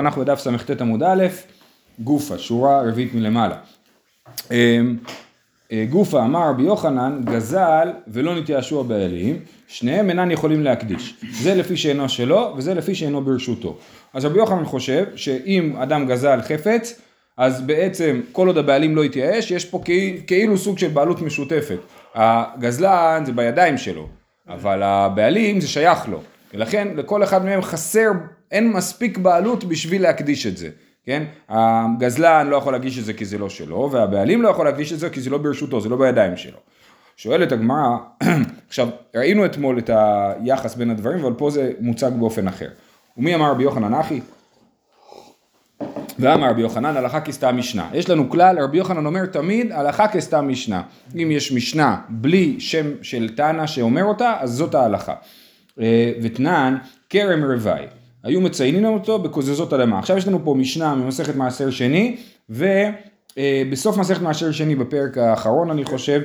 אנחנו בדף סט עמוד א', גופה, שורה רביעית מלמעלה. אמ, אה, גופה אמר רבי יוחנן, גזל ולא נתייאשו הבעלים, שניהם אינן יכולים להקדיש. זה לפי שאינו שלו וזה לפי שאינו ברשותו. אז רבי יוחנן חושב שאם אדם גזל חפץ, אז בעצם כל עוד הבעלים לא יתייאש, יש פה כאילו סוג של בעלות משותפת. הגזלן זה בידיים שלו, אבל הבעלים זה שייך לו. ולכן לכל אחד מהם חסר, אין מספיק בעלות בשביל להקדיש את זה, כן? הגזלן לא יכול להקדיש את זה כי זה לא שלו, והבעלים לא יכול להקדיש את זה כי זה לא ברשותו, זה לא בידיים שלו. שואלת הגמרא, עכשיו ראינו אתמול את היחס בין הדברים, אבל פה זה מוצג באופן אחר. ומי אמר רבי יוחנן אחי? ואמר רבי יוחנן הלכה כסתם משנה. יש לנו כלל, רבי יוחנן אומר תמיד הלכה כסתם משנה. אם יש משנה בלי שם של תנא שאומר אותה, אז זאת ההלכה. אה, ותנן כרם רווי. היו מציינים אותו בקוזזות אדמה. עכשיו יש לנו פה משנה ממסכת מעשר שני, ובסוף מסכת מעשר שני בפרק האחרון אני חושב.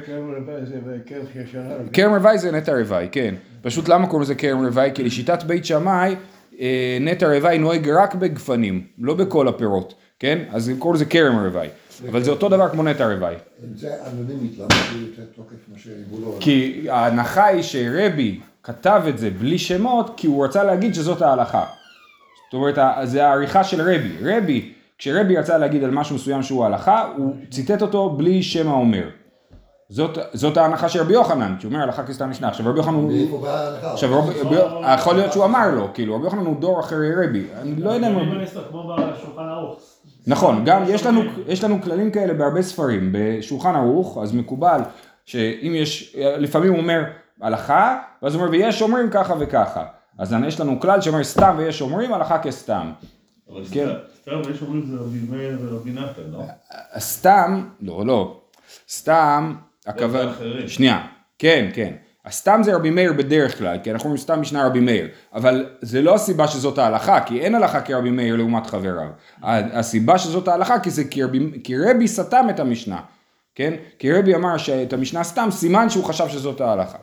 כרם רווי זה נטע רווי, כן. פשוט למה קוראים לזה כרם רווי? כי לשיטת בית שמאי אה, נטע רווי נוהג רק בגפנים, לא בכל הפירות, כן? אז קוראים לזה כרם רווי. אבל זה אותו דבר כמו נטע רווי. זה אנונימית, למה זה יותר תוקף שיבולו? כי ההנחה היא שרבי כתב את זה בלי שמות, כי הוא רצה להגיד שזאת ההלכה. זאת אומרת, זה העריכה של רבי. רבי, כשרבי רצה להגיד על משהו מסוים שהוא הלכה, הוא ציטט אותו בלי שם האומר. זאת, זאת ההנחה של רבי יוחנן, כי הוא אומר הלכה כסתם משנה. עכשיו רבי יוחנן הוא... מאיפה באה ההלכה? עכשיו רבי, רבי, יכול להיות שהוא אמר לו, כאילו רבי יוחנן הוא דור אחרי רבי. אני לא יודע מה... כמו בשולחן ערוך. נכון, גם יש לנו, יש לנו כללים כאלה בהרבה ספרים. בשולחן ערוך, אז מקובל שאם יש, לפעמים הוא אומר הלכה, ואז הוא אומר ויש אומרים ככה וככה. אז יש לנו כלל שאומר סתם ויש אומרים הלכה כסתם. אבל כן. סתם יש אומרים זה רבי מאיר ורבי נתן, לא? הסתם, לא, לא, סתם, הכוונה. שנייה, כן, כן, הסתם זה רבי מאיר בדרך כלל, כי אנחנו אומרים סתם משנה רבי מאיר, אבל זה לא הסיבה שזאת ההלכה, כי אין הלכה כרבי מאיר לעומת חבריו, הסיבה שזאת ההלכה כי זה כי רבי, כי רבי סתם את המשנה, כן, כי רבי אמר שאת המשנה סתם, סימן שהוא חשב שזאת ההלכה.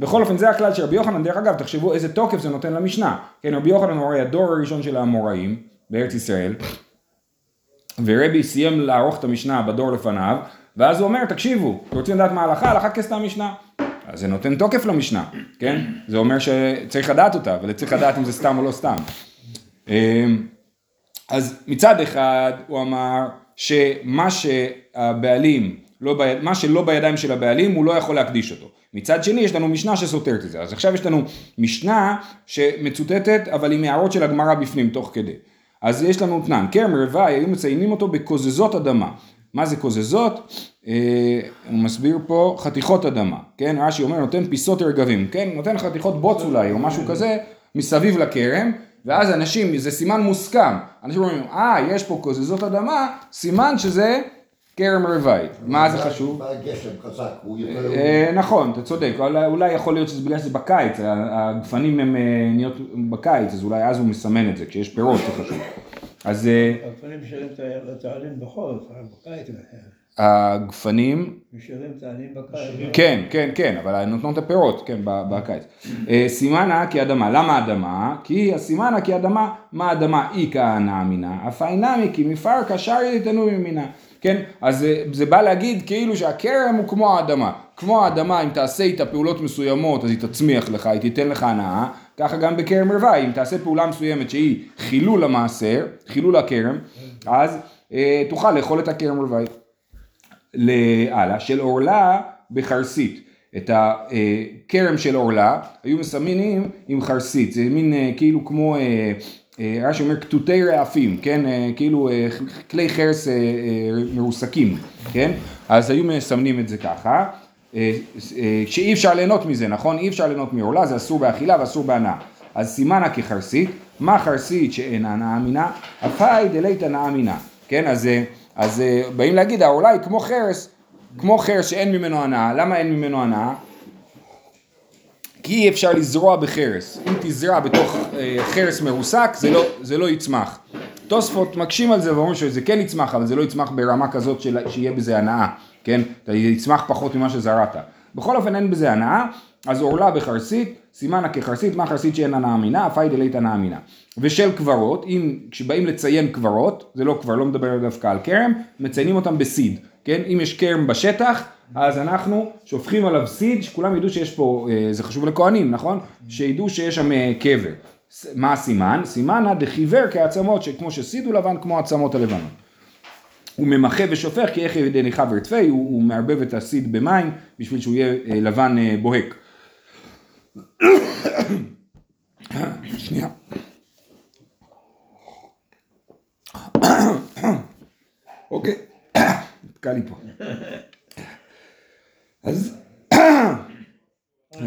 בכל אופן זה הכלל של רבי יוחנן, דרך אגב תחשבו איזה תוקף זה נותן למשנה, כן רבי יוחנן הוא הרי הדור הראשון של האמוראים בארץ ישראל, ורבי סיים לערוך את המשנה בדור לפניו, ואז הוא אומר, תקשיבו, אתם רוצים לדעת מה ההלכה? הלכה כסתם משנה. אז זה נותן תוקף למשנה, כן? זה אומר שצריך לדעת אותה, אבל צריך לדעת אם זה סתם או לא סתם. אמ, אז מצד אחד הוא אמר שמה שהבעלים, לא. מה שלא בידיים של הבעלים הוא לא יכול להקדיש אותו. מצד שני יש לנו משנה שסותרת את זה. אז עכשיו יש לנו משנה שמצוטטת אבל עם הערות של הגמרא בפנים תוך כדי. אז יש לנו תנן, כרם רווי היו מציינים אותו בקוזזות אדמה. מה זה קוזזות? אה, הוא מסביר פה חתיכות אדמה, כן? רש"י אומר נותן פיסות רגבים, כן? נותן חתיכות בוץ אולי או משהו כזה מסביב לכרם ואז אנשים, זה סימן מוסכם, אנשים אומרים, אה, יש פה קוזזות אדמה, סימן שזה כרם רווי. מה זה חשוב? גשם חזק, הוא יותר... אה, נכון, אתה צודק, אולי, יכול להיות שזה בגלל שזה בקיץ, הגפנים הם אה, נהיות בקיץ, אז אולי אז הוא מסמן את זה, כשיש פירות זה חשוב. אז אה, הגפנים משלם את העלים בחורף, בקיץ הגפנים, משלם את העלים בקיץ. כן, כן, כן, אבל נותנות את הפירות, כן, ב- בקיץ. אה, סימנה כאדמה, למה אדמה? כי הסימנה כאדמה, מה אדמה אי כהנא אמינה, אף אינמי כי מפרקה שרי תנוי ממינה. כן, אז זה, בא להגיד כאילו שהכרם הוא כמו האדמה. כמו האדמה, אם תעשה איתה פעולות מסוימות, אז היא תצמיח לך, היא תיתן לך הנאה, ככה גם בכרם רווי, אם תעשה פעולה מסוימת שהיא חילול המעשר, חילול הכרם, אז אה, תוכל לאכול את הכרם רווי. להלאה, של עורלה בחרסית. את הכרם של עורלה היו מסמינים עם חרסית, זה מין אה, כאילו כמו, אה, אה, רש"י אומר כתותי רעפים, כן, אה, כאילו אה, כלי חרס אה, אה, מרוסקים, כן, אז היו מסמנים את זה ככה, אה, אה, שאי אפשר ליהנות מזה, נכון? אי אפשר ליהנות מעורלה, זה אסור באכילה ואסור בהנאה. אז סימנה כחרסית, מה חרסית שאין הנאה מינה? אפאי דלית הנאה מינה, כן, אז, אה, אז אה, באים להגיד העורלה היא כמו חרס, כמו חרס שאין ממנו הנאה, למה אין ממנו הנאה? כי אי אפשר לזרוע בחרס, אם תזרע בתוך אה, חרס מרוסק זה לא, זה לא יצמח. תוספות מקשים על זה ואומרים שזה כן יצמח אבל זה לא יצמח ברמה כזאת של, שיהיה בזה הנאה, כן? זה יצמח פחות ממה שזרעת. בכל אופן אין בזה הנאה, אז עורלה בחרסית, סימנה כחרסית, מה חרסית שאין הנאה מינה, אפאי דלית הנאה מינה. ושל קברות, אם כשבאים לציין קברות, זה לא כבר, לא מדבר דווקא על כרם, מציינים אותם בסיד, כן? אם יש כרם בשטח, אז אנחנו שופכים עליו סיד, שכולם ידעו שיש פה, אה, זה חשוב לכהנים, נכון? שידעו שיש שם אה, קבר. מה הסימן? סימנה דחיוור כעצמות, שכמו שסיד הוא לבן כמו עצמות הלבנות. הוא ממחה ושופך כי איך ידי ניחבר תפי, הוא, הוא מערבב את הסיד במים בשביל שהוא יהיה אה, לבן אה, בוהק. שנייה. אוקיי, נתקע לי פה. אז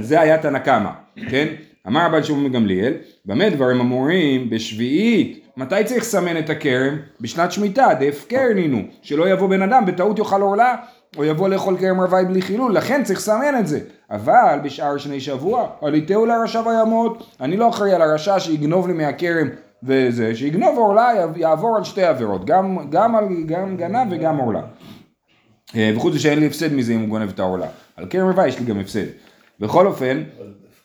זה היה תנא קמא, כן? אמר רבן שמעון גמליאל, במה דברים אמורים בשביעית, מתי צריך לסמן את הכרם? בשנת שמיטה, דהפקר נינו, שלא יבוא בן אדם בטעות יאכל עורלה, או יבוא לאכול כרם רווי בלי חילול, לכן צריך לסמן את זה. אבל בשאר שני שבוע, עליתהו לרשע וימות, אני לא אחראי על הרשע שיגנוב לי מהכרם וזה, שיגנוב עורלה יעבור על שתי עבירות, גם, גם, על, גם גנב וגם עורלה. אה, וחוץ מזה שאין לי הפסד מזה אם הוא גונב את העורלה. על כרם רווי יש לי גם הפסד. בכל אופן,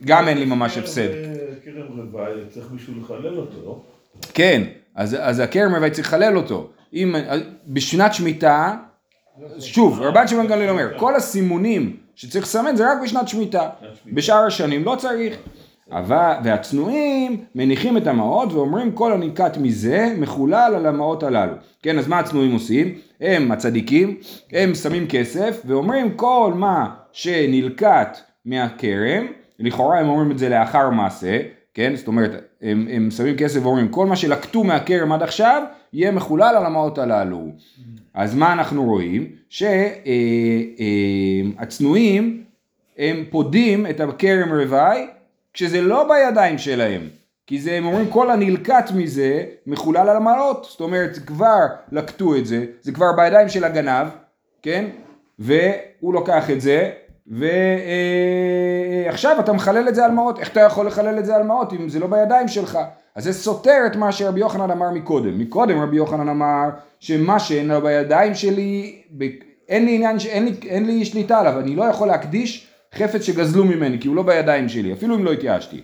גם אין לי ממש הפסד. כרם רוואי, צריך מישהו לחלל אותו, לא? כן, אז, אז הכרם רווי צריך לחלל אותו. אם, בשנת שמיטה, שוב, רבן שמעון גמליאל אומר, כל הסימונים שצריך לסמן זה רק בשנת שמיטה. בשאר השנים לא צריך. אבל, והצנועים מניחים את המעות ואומרים כל הנלקט מזה מחולל על המעות הללו. כן, אז מה הצנועים עושים? הם הצדיקים, הם שמים כסף ואומרים כל מה שנלקט מהכרם, לכאורה הם אומרים את זה לאחר מעשה, כן? זאת אומרת, הם, הם שמים כסף ואומרים כל מה שלקטו מהכרם עד עכשיו יהיה מחולל על המעות הללו. אז מה אנחנו רואים? שהצנועים הם פודים את הכרם רווי כשזה לא בידיים שלהם. כי זה, הם אומרים כל הנלקט מזה מחולל על המעות, זאת אומרת כבר לקטו את זה, זה כבר בידיים של הגנב, כן? והוא לוקח את זה, ועכשיו אתה מחלל את זה על מעות, איך אתה יכול לחלל את זה על מעות אם זה לא בידיים שלך? אז זה סותר את מה שרבי יוחנן אמר מקודם. מקודם רבי יוחנן אמר שמה שאין לו בידיים שלי, אין לי עניין, אין לי, אין לי שליטה עליו, אני לא יכול להקדיש חפץ שגזלו ממני, כי הוא לא בידיים שלי, אפילו אם לא התייאשתי.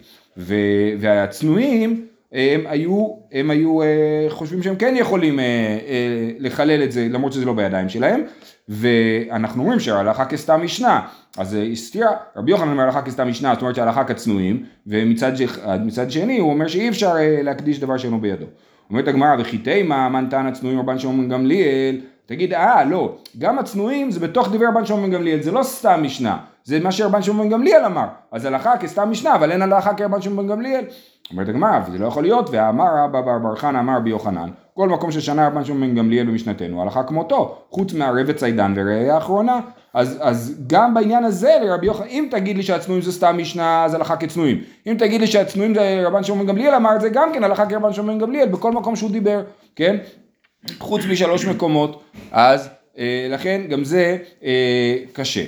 והצנועים, הם היו, הם היו אה, חושבים שהם כן יכולים אה, אה, לחלל את זה, למרות שזה לא בידיים שלהם, ואנחנו אומרים שההלכה כסתם משנה, אז סתירה, רבי יוחנן אומר הלכה כסתם משנה, זאת אומרת שההלכה כצנועים, ומצד שני הוא אומר שאי אפשר להקדיש דבר שאינו בידו. אומרת הגמרא, וכי תימא, טען הצנועים רבן שמעון גמליאל, תגיד, אה, לא, גם הצנועים זה בתוך דברי רבן שמעון גמליאל, זה לא סתם משנה, זה מה שרבן שמעון גמליאל אמר, אז הלכה כסתם משנה, אבל אין הלכה כרבן שמעון גמליאל. אומרת הגמרא, וזה לא יכול להיות, ואמר רבא בר בר חנא אמר רבי יוחנן, כל מקום ששנה רבן שמעון בן גמליאל במשנתנו, הלכה כמותו, חוץ מהרבץ צידן וראייה האחרונה, אז, אז גם בעניין הזה לרבי יוחנן, אם תגיד לי שהצנועים זה סתם משנה, אז הלכה כצנועים, אם תגיד לי שהצנועים זה רבן שמעון בן גמליאל אמר את זה גם כן הלכה כרבן שמעון בן גמליאל, בכל מקום שהוא דיבר, כן? חוץ משלוש מקומות, אז אה, לכן גם זה אה, קשה.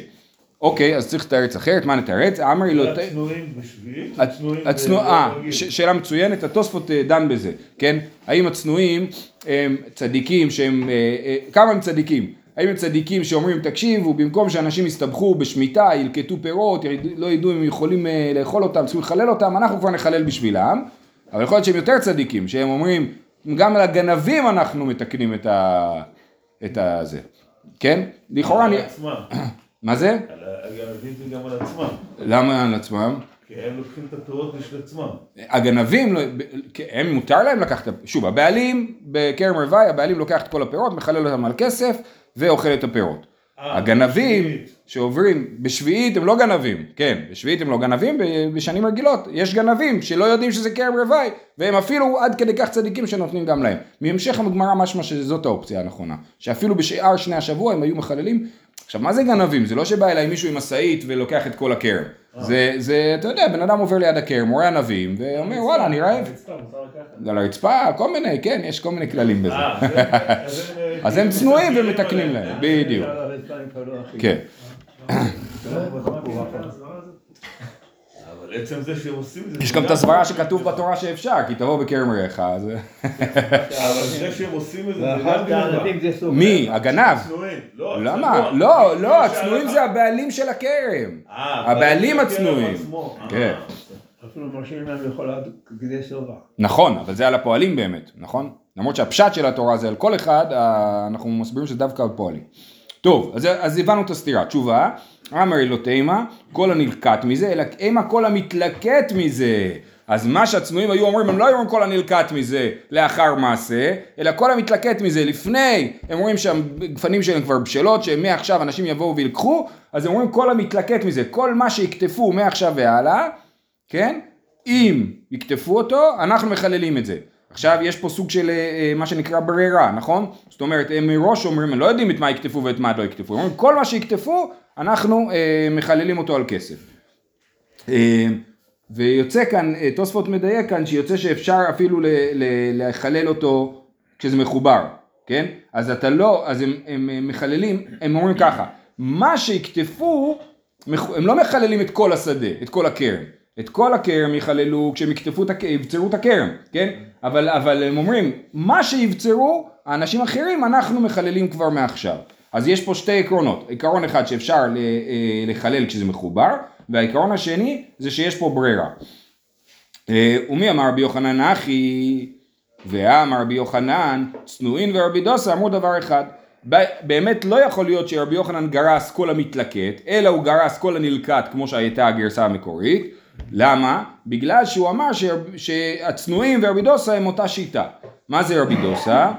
אוקיי, אז צריך לתרץ אחרת, מה נתרץ? אמרי לא... הצנועים בשביעית, הצנוע, הצנוע, אה, שאלה מצוינת, התוספות אה, דן בזה, כן? האם הצנועים הם צדיקים שהם, אה, אה, כמה הם צדיקים? האם הם צדיקים שאומרים תקשיבו במקום שאנשים יסתבכו בשמיטה, ילקטו פירות, לא ידעו אם יכולים לאכול אותם, צריכים לחלל אותם, אנחנו כבר נחלל בשבילם, אבל יכול להיות שהם יותר צדיקים, שהם אומרים גם לגנבים אנחנו מתקנים את ה... את הזה, כן? לכאורה על אני... מה זה? הגנבים זה גם על עצמם. למה על עצמם? כי הם לוקחים את הפירות בשביל עצמם. הגנבים, לא- הם מותר להם לקחת, שוב הבעלים בכרם רווי, הבעלים לוקח את כל הפירות, מחלל אותם על כסף ואוכל את הפירות. הגנבים. שעוברים, בשביעית הם לא גנבים, כן, בשביעית הם לא גנבים, בשנים רגילות יש גנבים שלא יודעים שזה כרם רווי, והם אפילו עד כדי כך צדיקים שנותנים גם להם. מהמשך הגמרא משמע שזאת האופציה הנכונה, שאפילו בשאר שני השבוע הם היו מחללים. עכשיו מה זה גנבים? זה לא שבא אליי מישהו עם משאית ולוקח את כל הכרם. זה, זה, אתה יודע, בן אדם עובר ליד הכרם, רואה ענבים, ואומר וואלה אני רעב. לקחת. על הרצפה, כל מיני, כן, יש כל מיני כללים בזה. אה, זה- אז הם, אה, כאילו צנועים ומתקנים. להם, בדיוק. כן. עצם זה שהם עושים את זה. יש גם את הסברה שכתוב. בתורה שאפשר, כי תבוא בכרם רעך, אז... אבל זה שהם עושים את זה, זה גם. מי? הגנב. לא, למה? לא, כמו לא, הצנועים זה הבעלים של הכרם. אה, הבעלים הצנועים. עצמו. אה, כן. אפילו מרשים להם לאכול עד כדי סובה. נכון, אבל זה על הפועלים באמת, נכון? למרות שהפשט של התורה זה על כל אחד, אה, אנחנו מסבירים שזה דווקא על פועלים. טוב, אז, אז הבנו את הסתירה. תשובה, אמר לא תימה, כל הנלקט מזה, אלא אימה כל המתלקט מזה. אז מה שהצנועים היו אומרים, הם לא היו אומרים כל הנלקט מזה לאחר מעשה, אלא כל המתלקט מזה לפני, הם אומרים שהגפנים שלהם כבר בשלות, שמעכשיו אנשים יבואו וילקחו, אז הם אומרים כל המתלקט מזה, כל מה שיקטפו מעכשיו והלאה, כן? אם יקטפו אותו, אנחנו מחללים את זה. עכשיו יש פה סוג של אה, מה שנקרא ברירה, נכון? זאת אומרת, הם מראש אומרים, הם לא יודעים את מה יקטפו ואת מה לא יקטפו. הם אומרים, כל מה שיקטפו, אנחנו אה, מחללים אותו על כסף. אה, ויוצא כאן, אה, תוספות מדייק כאן, שיוצא שאפשר אפילו ל- ל- לחלל אותו כשזה מחובר, כן? אז אתה לא, אז הם, הם, הם מחללים, הם אומרים ככה, מה שיקטפו, הם לא מחללים את כל השדה, את כל הכרם. את כל הכרם יחללו כשהם יקטפו את יבצרו את הכרם, כן? אבל, אבל הם אומרים, מה שיבצרו, האנשים האחרים, אנחנו מחללים כבר מעכשיו. אז יש פה שתי עקרונות, עיקרון אחד שאפשר אה, לחלל כשזה מחובר, והעיקרון השני זה שיש פה ברירה. אה, ומי אמר רבי יוחנן אחי, ואמר רבי יוחנן, צנועין ורבי דוסה אמרו דבר אחד. באמת לא יכול להיות שרבי יוחנן גרס כל המתלקט, אלא הוא גרס כל הנלקט כמו שהייתה הגרסה המקורית. למה? בגלל שהוא אמר שהצנועים ורבי דוסה הם אותה שיטה. מה זה רבי דוסה?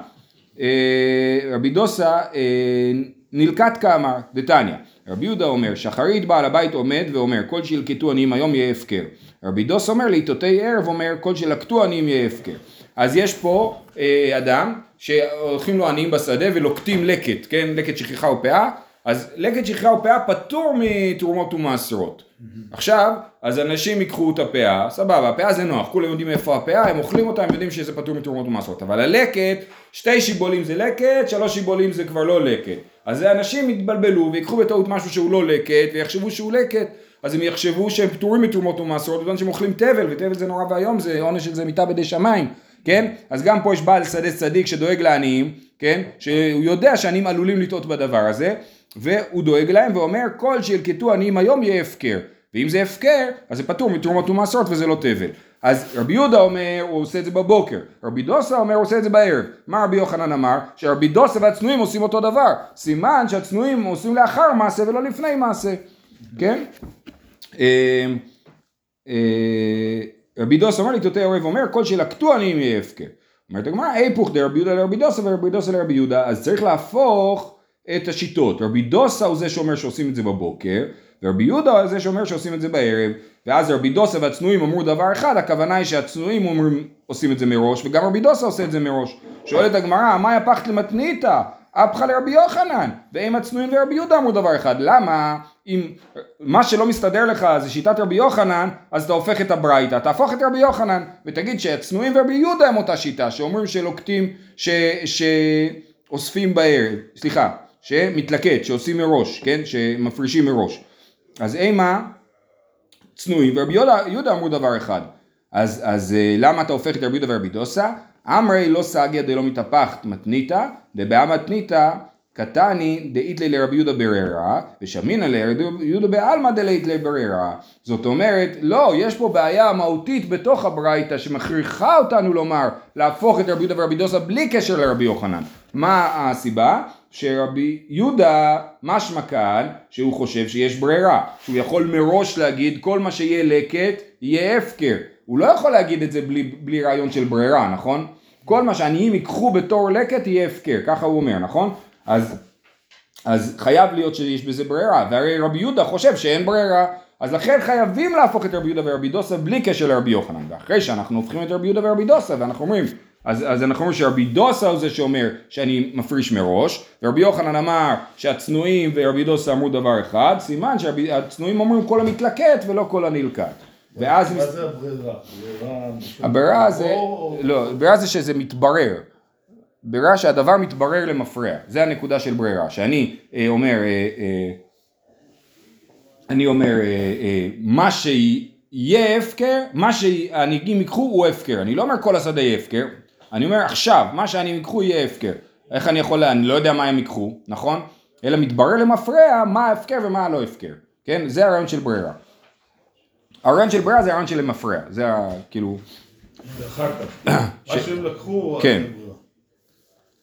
אה, רבי דוסה אה, נלקט כאמר, דתניא. רבי יהודה אומר, שחרית בעל הבית עומד ואומר, כל שילקטו עניים היום יהיה הפקר. רבי דוס אומר, לעיתותי ערב אומר, כל שלקטו עניים יהיה הפקר. אז יש פה אה, אדם שהולכים לו עניים בשדה ולוקטים לקט, כן? לקט שכחה ופאה, אז לקט שכחה ופאה פטור מתרומות ומעשרות. עכשיו, אז אנשים ייקחו את הפאה, סבבה, הפאה זה נוח, כולם יודעים איפה הפאה, הם אוכלים אותה, הם יודעים שזה פטור מתרומות ומעשרות, אבל הלקט, שתי שיבולים זה לקט, שלוש שיבולים זה כבר לא לקט. אז אנשים יתבלבלו ויקחו בטעות משהו שהוא לא לקט, ויחשבו שהוא לקט, אז הם יחשבו שהם פטורים מתרומות ומעשרות, בגלל שהם אוכלים תבל, ותבל זה נורא ואיום, זה עונש של זה מיטה בידי שמיים, כן? אז גם פה יש בעל שדה צדיק שדואג לעניים, כן? שהוא יודע שעניים עלולים לטעות בדבר הזה, והוא דואג להם ואומר כל שילקטו עניים היום יהיה הפקר. ואם זה הפקר, אז זה פטור מתרומות ומעשרות וזה לא תבל. אז רבי יהודה אומר, הוא עושה את זה בבוקר. רבי דוסה אומר, הוא עושה את זה בערב. מה רבי יוחנן אמר? שרבי דוסה והצנועים עושים אותו דבר. סימן שהצנועים עושים לאחר מעשה ולא לפני מעשה. כן? אה, אה, רבי דוסה אומר לי, תותי ערב אומר, כל שלקטו עניים יהיה הפקר. אומרת הגמרא, היפוך דרבי יהודה לרבי דוסה ורבי דוסה לרבי יהודה, אז צריך להפוך את השיטות. רבי דוסה הוא זה שאומר שעושים את זה בבוקר, ורבי יהודה הוא זה שאומר שעושים את זה בערב, ואז רבי דוסה והצנועים אמרו דבר אחד, הכוונה היא שהצנועים אומרים עושים את זה מראש, וגם רבי דוסה עושה את זה מראש. שואלת הגמרא, מה יפחת למתניתא? אפחא לרבי יוחנן, ואם הצנועים ורבי יהודה אמרו דבר אחד, למה אם מה שלא מסתדר לך זה שיטת רבי יוחנן, אז אתה הופך את הברייתא, תהפוך את רבי יוחנן, ותגיד שהצנועים ורבי יהודה הם אותה שיטה, שאומרים שלוקטים, ש... שאוספים בערב, סליחה, שמתלקט, שעושים מראש, כן, שמפרישים מראש. אז אימה, צנועים, ורבי יהודה, יהודה אמרו דבר אחד. אז, אז אה, למה אתה הופך את רבי יהודה ורבי דוסה? אמרי לא סגיה דלא מתהפכת מתניתא, דבאה מתניתא קטני דאיתלי לרבי יהודה בררה, ושמינא לרבי יהודה בעלמא דלאיתלי בררה. זאת אומרת, לא, יש פה בעיה מהותית בתוך הברייתא שמכריחה אותנו לומר להפוך את רבי יהודה ורבי דוסה בלי קשר לרבי יוחנן. מה הסיבה? שרבי יהודה משמע כאן שהוא חושב שיש ברירה, שהוא יכול מראש להגיד כל מה שיהיה לקט יהיה הפקר. הוא לא יכול להגיד את זה בלי, בלי רעיון של ברירה, נכון? כל מה שעניים ייקחו בתור לקט יהיה הפקר, ככה הוא אומר, נכון? אז, אז חייב להיות שיש בזה ברירה, והרי רבי יהודה חושב שאין ברירה, אז לכן חייבים להפוך את רבי יהודה ורבי דוסה בלי קשר לרבי יוחנן, ואחרי שאנחנו הופכים את רבי יהודה ורבי דוסה, ואנחנו אומרים, אז, אז אנחנו אומרים שרבי דוסה הוא זה שאומר שאני מפריש מראש, ורבי יוחנן אמר שהצנועים ורבי דוסה אמרו דבר אחד, סימן שהצנועים אומרים כל המתלקט ולא כל הנלקט. ואז מה זה הברירה? הברירה זה, לא, הברירה זה שזה מתברר. ברירה שהדבר מתברר למפרע, זה הנקודה של ברירה, שאני אה, אומר, אה, אה, אני אומר, אה, אה, מה יהיה הפקר, מה שהנהגים ייקחו הוא הפקר. אני לא אומר כל השדה יהיה הפקר, אני אומר עכשיו, מה שאני ייקחו יהיה הפקר. איך אני יכול, אני לא יודע מה הם ייקחו, נכון? אלא מתברר למפרע מה ההפקר ומה הלא הפקר. כן? זה הרעיון של ברירה. הרעיון של ברירה זה הרעיון של למפרע. זה ה... כאילו... ואחר כך. מה שהם לקחו... כן.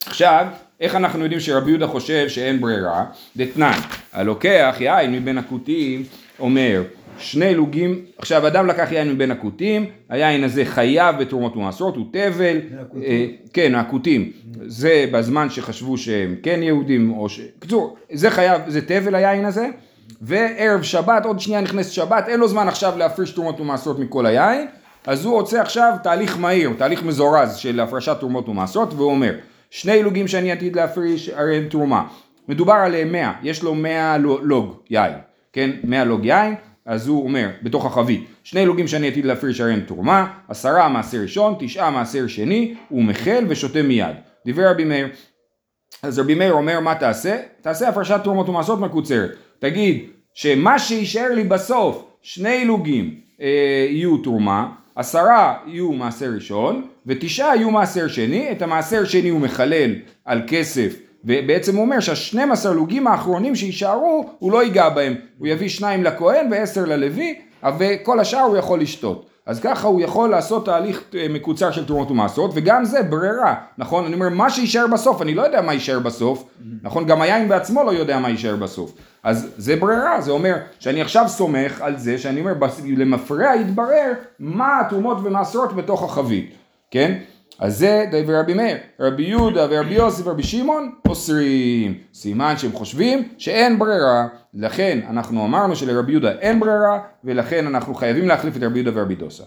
עכשיו, איך אנחנו יודעים שרבי יהודה חושב שאין ברירה? דתנן, הלוקח יין מבין הכותים אומר שני לוגים, עכשיו אדם לקח יין מבין הכותים, היין הזה חייב בתרומות ומעשרות, הוא תבל? אה, כן הכותים, זה בזמן שחשבו שהם כן יהודים, או ש... קצור, זה חייב, זה תבל היין הזה, וערב שבת, עוד שנייה נכנסת שבת, אין לו זמן עכשיו להפריש תרומות ומעשרות מכל היין, אז הוא רוצה עכשיו תהליך מהיר, תהליך מזורז של הפרשת תרומות ומעשרות, והוא אומר, שני לוגים שאני עתיד להפריש, הרי הם תרומה. מדובר על 100, יש לו 100 לו- לוג יין, כן? 100 לוג יין, אז הוא אומר, בתוך החבית, שני לוגים שאני עתיד להפריש הרי הם תרומה, עשרה מעשר ראשון, תשעה מעשר שני, הוא מחל ושותה מיד. דברי רבי מאיר, אז רבי מאיר אומר מה תעשה? תעשה הפרשת תרומות ומעשרות מקוצרת. תגיד שמה שיישאר לי בסוף, שני לוגים אה, יהיו תרומה, עשרה יהיו מעשר ראשון ותשעה יהיו מעשר שני, את המעשר שני הוא מחלל על כסף ובעצם הוא אומר שהשנים עשר לוגים האחרונים שיישארו הוא לא ייגע בהם, הוא יביא שניים לכהן ועשר ללוי וכל השאר הוא יכול לשתות. אז ככה הוא יכול לעשות תהליך אה, מקוצר של תרומות ומעשרות וגם זה ברירה, נכון? אני אומר מה שיישאר בסוף, אני לא יודע מה יישאר בסוף, נכון? גם היין בעצמו לא יודע מה יישאר בסוף. אז זה ברירה, זה אומר שאני עכשיו סומך על זה שאני אומר למפרע יתברר מה התרומות ומעשרות בתוך החבית, כן? אז זה דבר רבי מאיר, רבי יהודה ורבי יוסף ורבי שמעון אוסרים, סימן שהם חושבים שאין ברירה, לכן אנחנו אמרנו שלרבי יהודה אין ברירה ולכן אנחנו חייבים להחליף את רבי יהודה ורבי דוסה.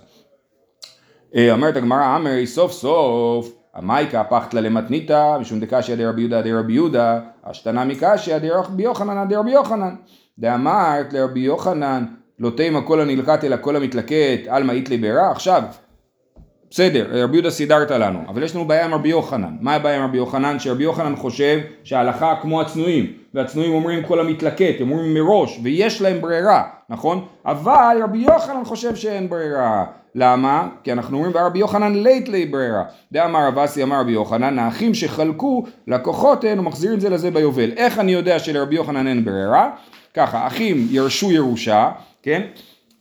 אה, אומרת הגמרא, אמרי סוף סוף, המייקה פחתלה למתניתא, משום דקשיא דרבי יהודה דרבי יהודה, השתנה מקשיא דרבי יוחנן דרבי יוחנן. דאמרת לרבי יוחנן, לא תימא כל הנלקט אלא כל המתלקט, עלמא איתלי בירה. עכשיו, בסדר, רבי יהודה סידרת לנו, אבל יש לנו בעיה עם רבי יוחנן. מה הבעיה עם רבי יוחנן? שרבי יוחנן חושב שההלכה כמו הצנועים, והצנועים אומרים כל המתלקט, הם אומרים מראש, ויש להם ברירה, נכון? אבל רבי יוחנן חושב שאין ברירה. למה? כי אנחנו אומרים ורבי יוחנן לית לי ברירה. דאמר רב אסי אמר רבי יוחנן, האחים שחלקו לקוחות הן ומחזירים זה לזה ביובל. איך אני יודע שלרבי יוחנן אין ברירה? ככה, אחים ירשו ירושה, כן?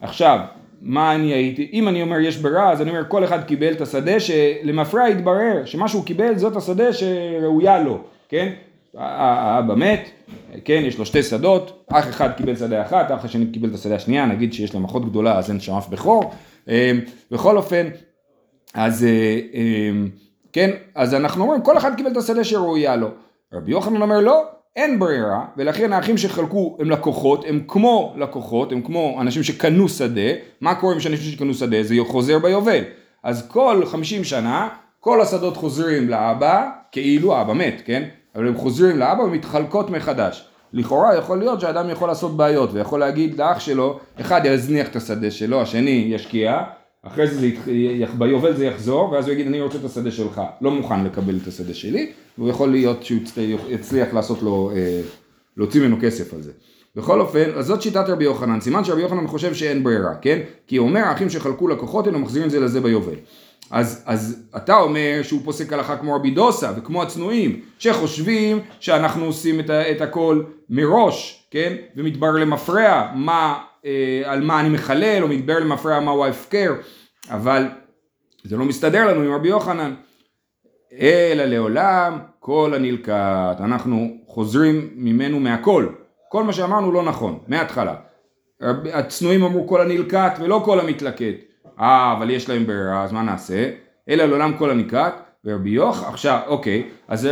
עכשיו, מה אני הייתי, אם אני אומר יש ברירה, אז אני אומר כל אחד קיבל את השדה שלמפרע יתברר שמה שהוא קיבל זאת השדה שראויה לו, כן? האבא מת, כן, יש לו שתי שדות, אח אחד קיבל שדה אחת, אח השני קיבל את השדה השנייה, נגיד שיש להם אחות גדולה אז אין שם אף בכור, אה, בכל אופן, אז אה, אה, כן, אז אנחנו אומרים כל אחד קיבל את השדה שראויה לו. רבי יוחנן אומר לא, אין ברירה, ולכן האחים שחלקו הם לקוחות, הם כמו לקוחות, הם כמו אנשים שקנו שדה, מה קורה עם אנשים שקנו שדה? זה חוזר ביובל. אז כל 50 שנה, כל השדות חוזרים לאבא, כאילו האבא מת, כן? אבל הם חוזרים לאבא ומתחלקות מחדש. לכאורה יכול להיות שאדם יכול לעשות בעיות ויכול להגיד לאח שלו, אחד יזניח את השדה שלו, השני ישקיע, אחרי זה, זה יח- ביובל זה יחזור, ואז הוא יגיד אני רוצה את השדה שלך, לא מוכן לקבל את השדה שלי, והוא יכול להיות שהוא יצליח לעשות לו, אה, להוציא ממנו כסף על זה. בכל אופן, אז זאת שיטת רבי יוחנן, סימן שרבי יוחנן חושב שאין ברירה, כן? כי הוא אומר האחים שחלקו לקוחות הם מחזירים את זה לזה ביובל. אז, אז אתה אומר שהוא פוסק הלכה כמו רבי דוסה וכמו הצנועים, שחושבים שאנחנו עושים את, את הכל מראש, כן? ומתברר למפרע מה, אה, על מה אני מחלל, או מתברר למפרע מהו ההפקר, אבל זה לא מסתדר לנו עם רבי יוחנן. אלא לעולם כל הנלקט, אנחנו חוזרים ממנו מהכל. כל מה שאמרנו לא נכון, מההתחלה. הצנועים אמרו כל הנלקט ולא כל המתלקט. אה, אבל יש להם ברירה, אז מה נעשה? אלא לעולם כל הנלקט, ורבי יוח, עכשיו, אוקיי, אז,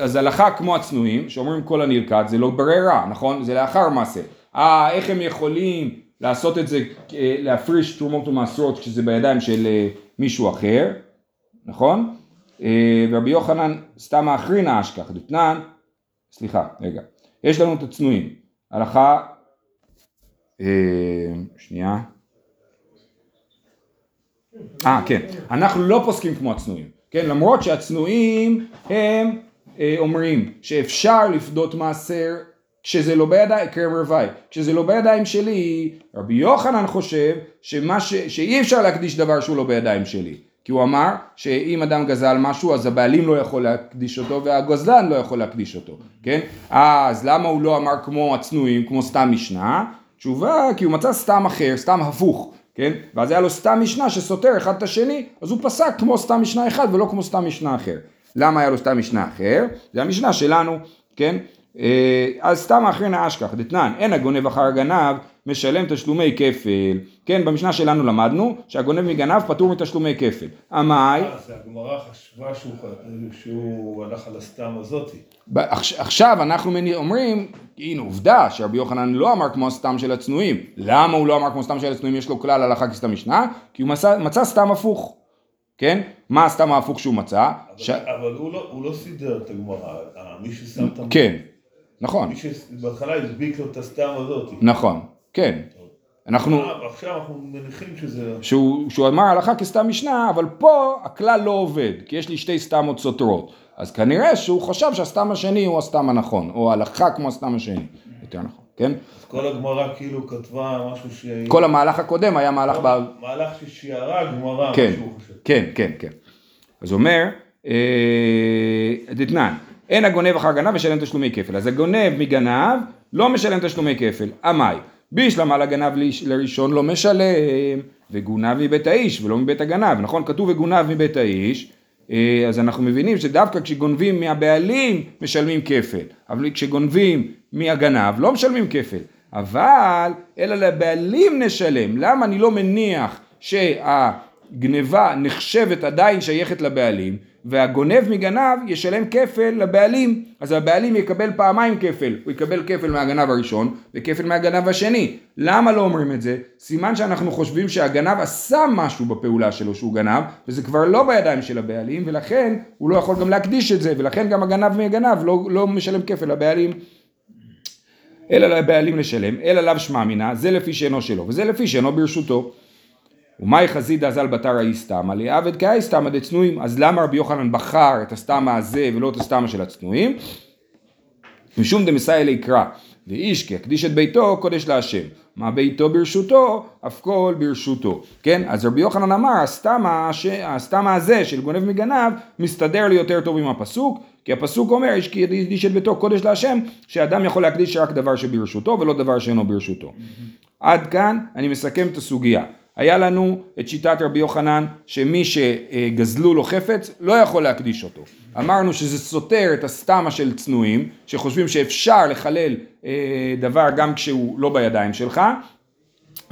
אז הלכה כמו הצנועים, שאומרים כל הנלקט, זה לא ברירה, נכון? זה לאחר מעשה. אה, איך הם יכולים לעשות את זה, אה, להפריש תרומות ומעשרות כשזה בידיים של אה, מישהו אחר, נכון? אה, ורבי יוחנן סתם האחרינא אשכח, דתנן, סליחה, רגע, יש לנו את הצנועים, הלכה, שנייה, אה כן, אנחנו לא פוסקים כמו הצנועים, כן, למרות שהצנועים הם אומרים שאפשר לפדות מעשר כשזה לא בידיים, קרם רוואי, כשזה לא בידיים שלי, רבי יוחנן חושב שמה ש, שאי אפשר להקדיש דבר שהוא לא בידיים שלי. כי הוא אמר שאם אדם גזל משהו אז הבעלים לא יכול להקדיש אותו והגזלן לא יכול להקדיש אותו, כן? אז למה הוא לא אמר כמו הצנועים, כמו סתם משנה? תשובה, כי הוא מצא סתם אחר, סתם הפוך, כן? ואז היה לו סתם משנה שסותר אחד את השני, אז הוא פסק כמו סתם משנה אחד ולא כמו סתם משנה אחר. למה היה לו סתם משנה אחר? זה המשנה שלנו, כן? אה, אז סתם האחר נעש כך, דתנן, אין הגונב אחר הגנב, משלם תשלומי כפל. כן, במשנה שלנו למדנו שהגונב מגנב פטור מתשלומי כפל. עמאי, אה, אז הגמרא חשבה שהוא- הלך על הסתם הזאתי. עכשיו אנחנו אומרים, הנה עובדה שרבי יוחנן לא אמר כמו הסתם של הצנועים. למה הוא לא אמר כמו סתם של הצנועים? יש לו כלל הלכה כסתם משנה? כי הוא מצא, מצא סתם הפוך. כן? מה הסתם ההפוך שהוא מצא? אבל, ש... אבל הוא, לא, הוא לא סידר את הגמרא, אה, מי ששם את כן, נכון, מי שבהתחלה הדביק לו את הסתם הזאתי. נכון, כן. אנחנו... אה, עכשיו אנחנו מניחים שזה... שהוא, שהוא אמר הלכה כסתם משנה, אבל פה הכלל לא עובד, כי יש לי שתי סתמות סותרות. אז כנראה שהוא חשב שהסתם השני הוא הסתם הנכון, או הלכה כמו הסתם השני, יותר נכון, כן? אז כל הגמרא כאילו כתבה משהו ש... כל המהלך הקודם היה מהלך ב... מהלך ששיערה הגמרא, כן. כן, כן, כן. אז אומר, אה, דתנן, אין הגונב אחר גנב משלם תשלומי כפל. אז הגונב מגנב לא משלם תשלומי כפל. עמאי, בישלמה לגנב לראשון לא משלם, וגונב מבית האיש ולא מבית הגנב. נכון? כתוב וגונב מבית האיש. אה, אז אנחנו מבינים שדווקא כשגונבים מהבעלים משלמים כפל, אבל כשגונבים מהגנב לא משלמים כפל, אבל אלא לבעלים נשלם, למה אני לא מניח שהגניבה נחשבת עדיין שייכת לבעלים והגונב מגנב ישלם כפל לבעלים, אז הבעלים יקבל פעמיים כפל, הוא יקבל כפל מהגנב הראשון וכפל מהגנב השני. למה לא אומרים את זה? סימן שאנחנו חושבים שהגנב עשה משהו בפעולה שלו שהוא גנב, וזה כבר לא בידיים של הבעלים, ולכן הוא לא יכול גם להקדיש את זה, ולכן גם הגנב מהגנב לא, לא משלם כפל לבעלים. אלא לבעלים לשלם, אלא לאו שמע מינה, זה לפי שאינו שלו, וזה לפי שאינו ברשותו. ומאי חזידא ז"ל בתרא איסתמא לעבד כאי סתמא דצנועים, אז למה רבי יוחנן בחר את הסתמא הזה ולא את הסתמא של הצנועים? משום דמסייע ליקרא, ואיש כי יקדיש את ביתו קודש להשם, מה ביתו ברשותו, אף כל ברשותו, כן? אז רבי יוחנן אמר, הסתמא, ש... הסתמא הזה של גונב מגנב, מסתדר לי יותר טוב עם הפסוק, כי הפסוק אומר, איש כי יקדיש את ביתו קודש להשם, שאדם יכול להקדיש רק דבר שברשותו ולא דבר שאינו ברשותו. עד כאן אני מסכם את הסוגיה. היה לנו את שיטת רבי יוחנן שמי שגזלו לו חפץ לא יכול להקדיש אותו. אמרנו שזה סותר את הסתמה של צנועים שחושבים שאפשר לחלל אה, דבר גם כשהוא לא בידיים שלך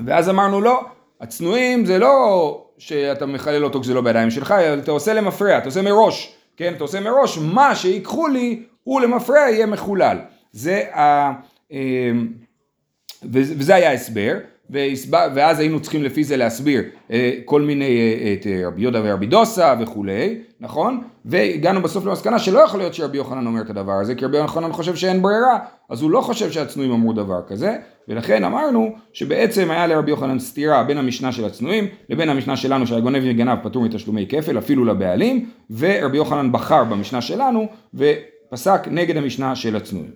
ואז אמרנו לא, הצנועים זה לא שאתה מחלל אותו כשזה לא בידיים שלך, אלא אתה עושה למפרע, אתה עושה מראש, כן? אתה עושה מראש, מה שיקחו לי הוא למפרע יהיה מחולל. זה ה... אה, וזה היה והסבר, ואז היינו צריכים לפי זה להסביר אה, כל מיני, אה, את אה, רבי יהודה ורבי דוסה וכולי, נכון? והגענו בסוף למסקנה שלא יכול להיות שרבי יוחנן אומר את הדבר הזה, כי רבי יוחנן חושב שאין ברירה, אז הוא לא חושב שהצנועים אמרו דבר כזה, ולכן אמרנו שבעצם היה לרבי יוחנן סתירה בין המשנה של הצנועים לבין המשנה שלנו שהגונב וגנב פטור מתשלומי כפל אפילו לבעלים, ורבי יוחנן בחר במשנה שלנו ופסק נגד המשנה של הצנועים.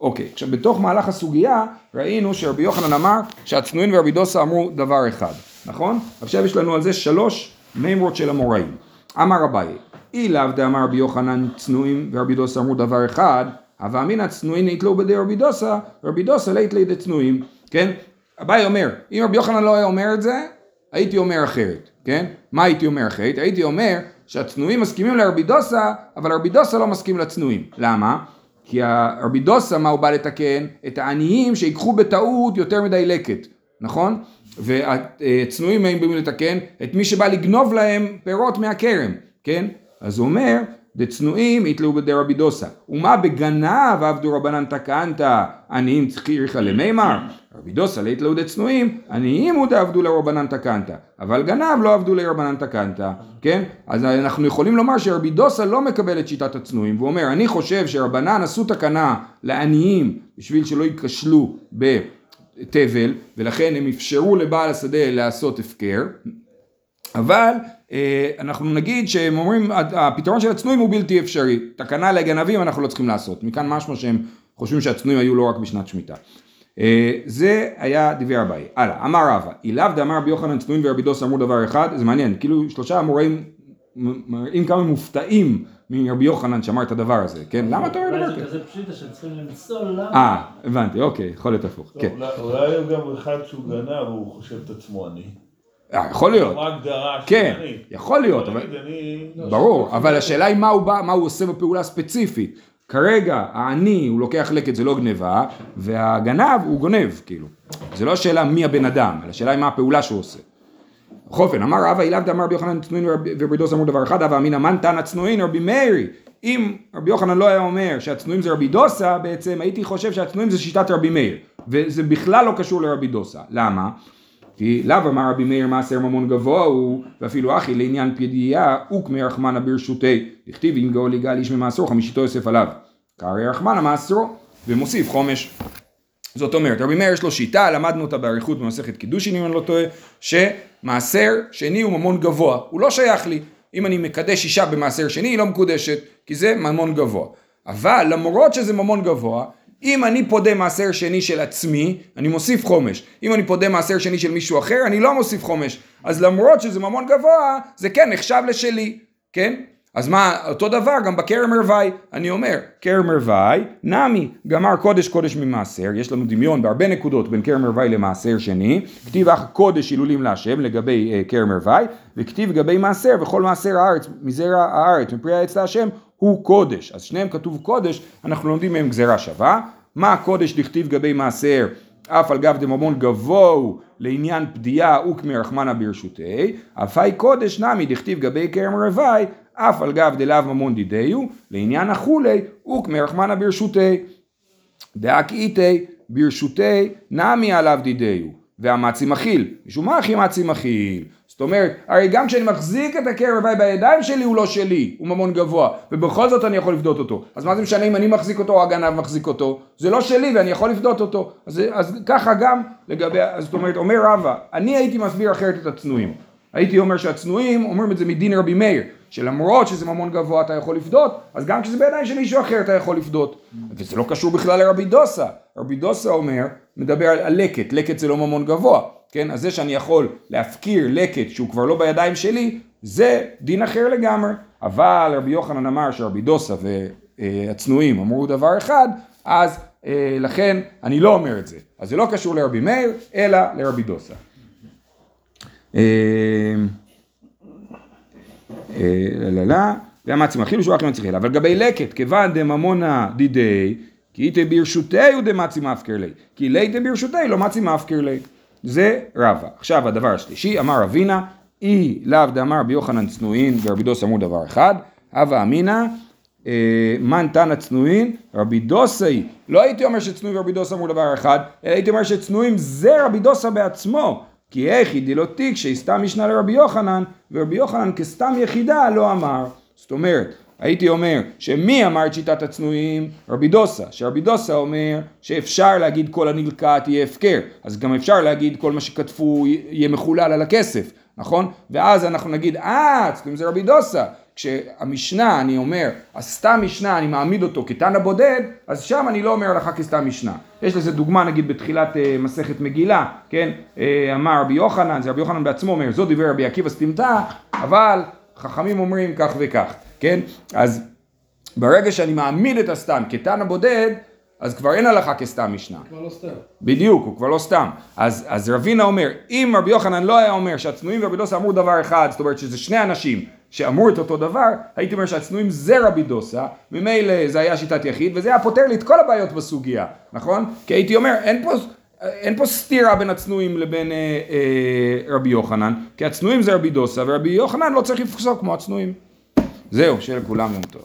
אוקיי, עכשיו בתוך מהלך הסוגיה ראינו שרבי יוחנן אמר שהצנועים ורבי דוסה אמרו דבר אחד, נכון? עכשיו יש לנו על זה שלוש מימרות של המוראים. אמר אביי, אי לאו דאמר רבי יוחנן צנועים ורבי דוסה אמרו דבר אחד, הווה אמינא צנועים נתלו בידי רבי דוסה, רבי דוסה לית לידי צנועים, כן? אביי אומר, אם רבי יוחנן לא היה אומר את זה, הייתי אומר אחרת, כן? מה הייתי אומר אחרת? הייתי אומר שהצנועים מסכימים לרבי דוסה, אבל רבי דוסה לא מסכים לצנועים. למה? כי הרבי דוסה, מה הוא בא לתקן? את העניים שיקחו בטעות יותר מדי לקט, נכון? והצנועים הם באים לתקן את מי שבא לגנוב להם פירות מהכרם, כן? אז הוא אומר, דצנועים יתלו בידי רבי דוסה. ומה בגנב עבדו רבנן תקנת, עניים צריכיך למימר? רבי דוסה ליתלו דצנועים, עניים הוא דעבדו לרבנן תקנת, אבל גנב לא עבדו לרבנן תקנת, כן? אז אנחנו יכולים לומר שרבי דוסה לא מקבל את שיטת הצנועים, והוא אומר, אני חושב שרבנן עשו תקנה לעניים בשביל שלא ייכשלו בתבל, ולכן הם אפשרו לבעל השדה לעשות הפקר, אבל אנחנו נגיד שהם אומרים הפתרון של הצנועים הוא בלתי אפשרי, תקנה לגנבים אנחנו לא צריכים לעשות, מכאן משמע שהם חושבים שהצנועים היו לא רק בשנת שמיטה. אה, זה היה דברי אביי. הלאה, אמר רבא, אילאו דאמר רבי יוחנן צנועים ורבי דוס אמרו דבר אחד, זה מעניין, כאילו שלושה אמוראים מראים כמה מופתעים מרבי יוחנן שאמר את הדבר הזה, כן? למה אתה אומר דבר אולי זה כזה? כזה פשיטה שהם צריכים למצוא למה. אה, הבנתי, אוקיי, יכול להיות הפוך, כן. אולי- הוא גם אחד שהוא גנב והוא חושב את עצמו עני. אה, יכול להיות, מה ההגדרה של כן, עני? יכול להיות, אבל... אני... ברור, אבל השאלה היא מה הוא בא, מה הוא עושה בפעולה הספציפית. כרגע העני הוא לוקח לקט זה לא גניבה, והגנב הוא גונב, כאילו. זה לא השאלה מי הבן אדם, אלא השאלה היא מה הפעולה שהוא עושה. בכל אופן, אמר רבא אילאו דאמר רבי יוחנן צנועים ורבי- דוס אמרו דבר אחד, אבל אמינא מן תנא צנועים רבי מאירי. אם רבי יוחנן לא היה אומר שהצנועים זה רבי דוסה, בעצם הייתי חושב שהצנועים זה שיטת רבי מאיר. וזה בכלל לא קשור לרבי דוסה. למה? כי לאו אמר רבי מאיר מעשר ממון גבוה הוא, ואפילו אחי לעניין פדייה, וכמי רחמנה ברשותי, דכתיב אם גאול יגאל איש ממעשרו חמישיתו יוסף עליו. קרעי רחמנה מעשרו, ומוסיף חומש. זאת אומרת, רבי מאיר יש לו שיטה, למדנו אותה באריכות במסכת קידושין אם אני לא טועה, שמעשר שני הוא ממון גבוה, הוא לא שייך לי. אם אני מקדש אישה במעשר שני, היא לא מקודשת, כי זה ממון גבוה. אבל למרות שזה ממון גבוה, אם אני פודה מעשר שני של עצמי, אני מוסיף חומש. אם אני פודה מעשר שני של מישהו אחר, אני לא מוסיף חומש. אז למרות שזה ממון גבוה, זה כן נחשב לשלי, כן? אז מה, אותו דבר גם בכרם ערווי, אני אומר, כרם ערווי, נמי, גמר קודש קודש ממעשר, יש לנו דמיון בהרבה נקודות בין כרם ערווי למעשר שני, כתיב אך קודש הילולים להשם לגבי אה, כרם ערווי, וכתיב לגבי מעשר וכל מעשר הארץ, מזרע הארץ, מפרי העץ להשם, הוא קודש. אז שניהם כתוב קודש, אנחנו לומדים מהם גזירה שווה. מה הקודש דכתיב לגבי מעשר? אף על גב דממון גבוה הוא לעניין פדיעה וכמי רחמנה ברשותי, אף היי קודש נמי דכתיב גבי כרם ערווי, אף על גב דלאו ממון דידיו, לעניין החולי וכמי רחמנה ברשותי. דאק איתי ברשותי נמי עליו דידיו, והמצי מכיל, משום מה אחי מצי מכיל? זאת אומרת, הרי גם כשאני מחזיק את הקרב בידיים שלי הוא לא שלי, הוא ממון גבוה, ובכל זאת אני יכול לפדות אותו. אז מה זה משנה אם אני מחזיק אותו או הגנב מחזיק אותו? זה לא שלי ואני יכול לפדות אותו. אז, אז ככה גם לגבי, זאת אומרת, אומר רבא, אני הייתי מסביר אחרת את הצנועים. הייתי אומר שהצנועים אומרים את זה מדין רבי מאיר, שלמרות שזה ממון גבוה אתה יכול לפדות, אז גם כשזה בידיים של מישהו אחר אתה יכול לפדות. וזה לא קשור בכלל לרבי דוסה. רבי דוסה אומר, מדבר על, על לקט, לקט זה לא ממון גבוה, כן? אז זה שאני יכול להפקיר לקט שהוא כבר לא בידיים שלי, זה דין אחר לגמרי. אבל רבי יוחנן אמר שרבי דוסה והצנועים אמרו דבר אחד, אז אה, לכן אני לא אומר את זה. אז זה לא קשור לרבי מאיר, אלא לרבי דוסה. אה, אה, לא לא מצליחי אבל לגבי לקט, כיוון דממונה דידי, כי איתי ברשותי הוא דמצי מפקר לי, כי ליתי ברשותי לא מצי מפקר לי. זה רבא. עכשיו הדבר השלישי, אמר אבינה, אי לאו דאמר ביוחנן צנועין ורבי דוס אמרו דבר אחד, הווה אמינא אה, מן תנא צנועין, רבי דוסי, לא הייתי אומר שצנועים ורבי דוסה אמרו דבר אחד, אלא הייתי אומר שצנועים זה רבי דוסה בעצמו, כי איכי דלא תיק שהסתם משנה לרבי יוחנן, ורבי יוחנן כסתם יחידה לא אמר. זאת אומרת, הייתי אומר שמי אמר את שיטת הצנועים? רבי דוסה, שרבי דוסה אומר שאפשר להגיד כל הנלקט יהיה הפקר, אז גם אפשר להגיד כל מה שכתבו יהיה מחולל על הכסף, נכון? ואז אנחנו נגיד, אה, צנועים זה רבי דוסה. כשהמשנה, אני אומר, הסתם משנה, אני מעמיד אותו כתנא בודד, אז שם אני לא אומר הלכה כסתם משנה. יש לזה דוגמה, נגיד, בתחילת uh, מסכת מגילה, כן? Uh, אמר רבי יוחנן, זה רבי יוחנן בעצמו אומר, זו דיבר רבי עקיבא סתימתא, אבל חכמים אומרים כך וכך, כן? אז ברגע שאני מעמיד את הסתם כתנא בודד, אז כבר אין הלכה כסתם משנה. כבר לא סתם. בדיוק, הוא כבר לא סתם. אז, אז רבינה אומר, אם רבי יוחנן לא היה אומר שהצנועים ורבי דוסה אמרו דבר אחד, זאת אומרת שזה שני אנשים שאמרו את אותו דבר, הייתי אומר שהצנועים זה רבי דוסה, ממילא זה היה שיטת יחיד, וזה היה פותר לי את כל הבעיות בסוגיה, נכון? כי הייתי אומר, אין פה... אין פה סתירה בין הצנועים לבין אה, אה, רבי יוחנן, כי הצנועים זה רבי דוסה, ורבי יוחנן לא צריך לפסוק כמו הצנועים. זהו, שיהיה לכולם יום טוב.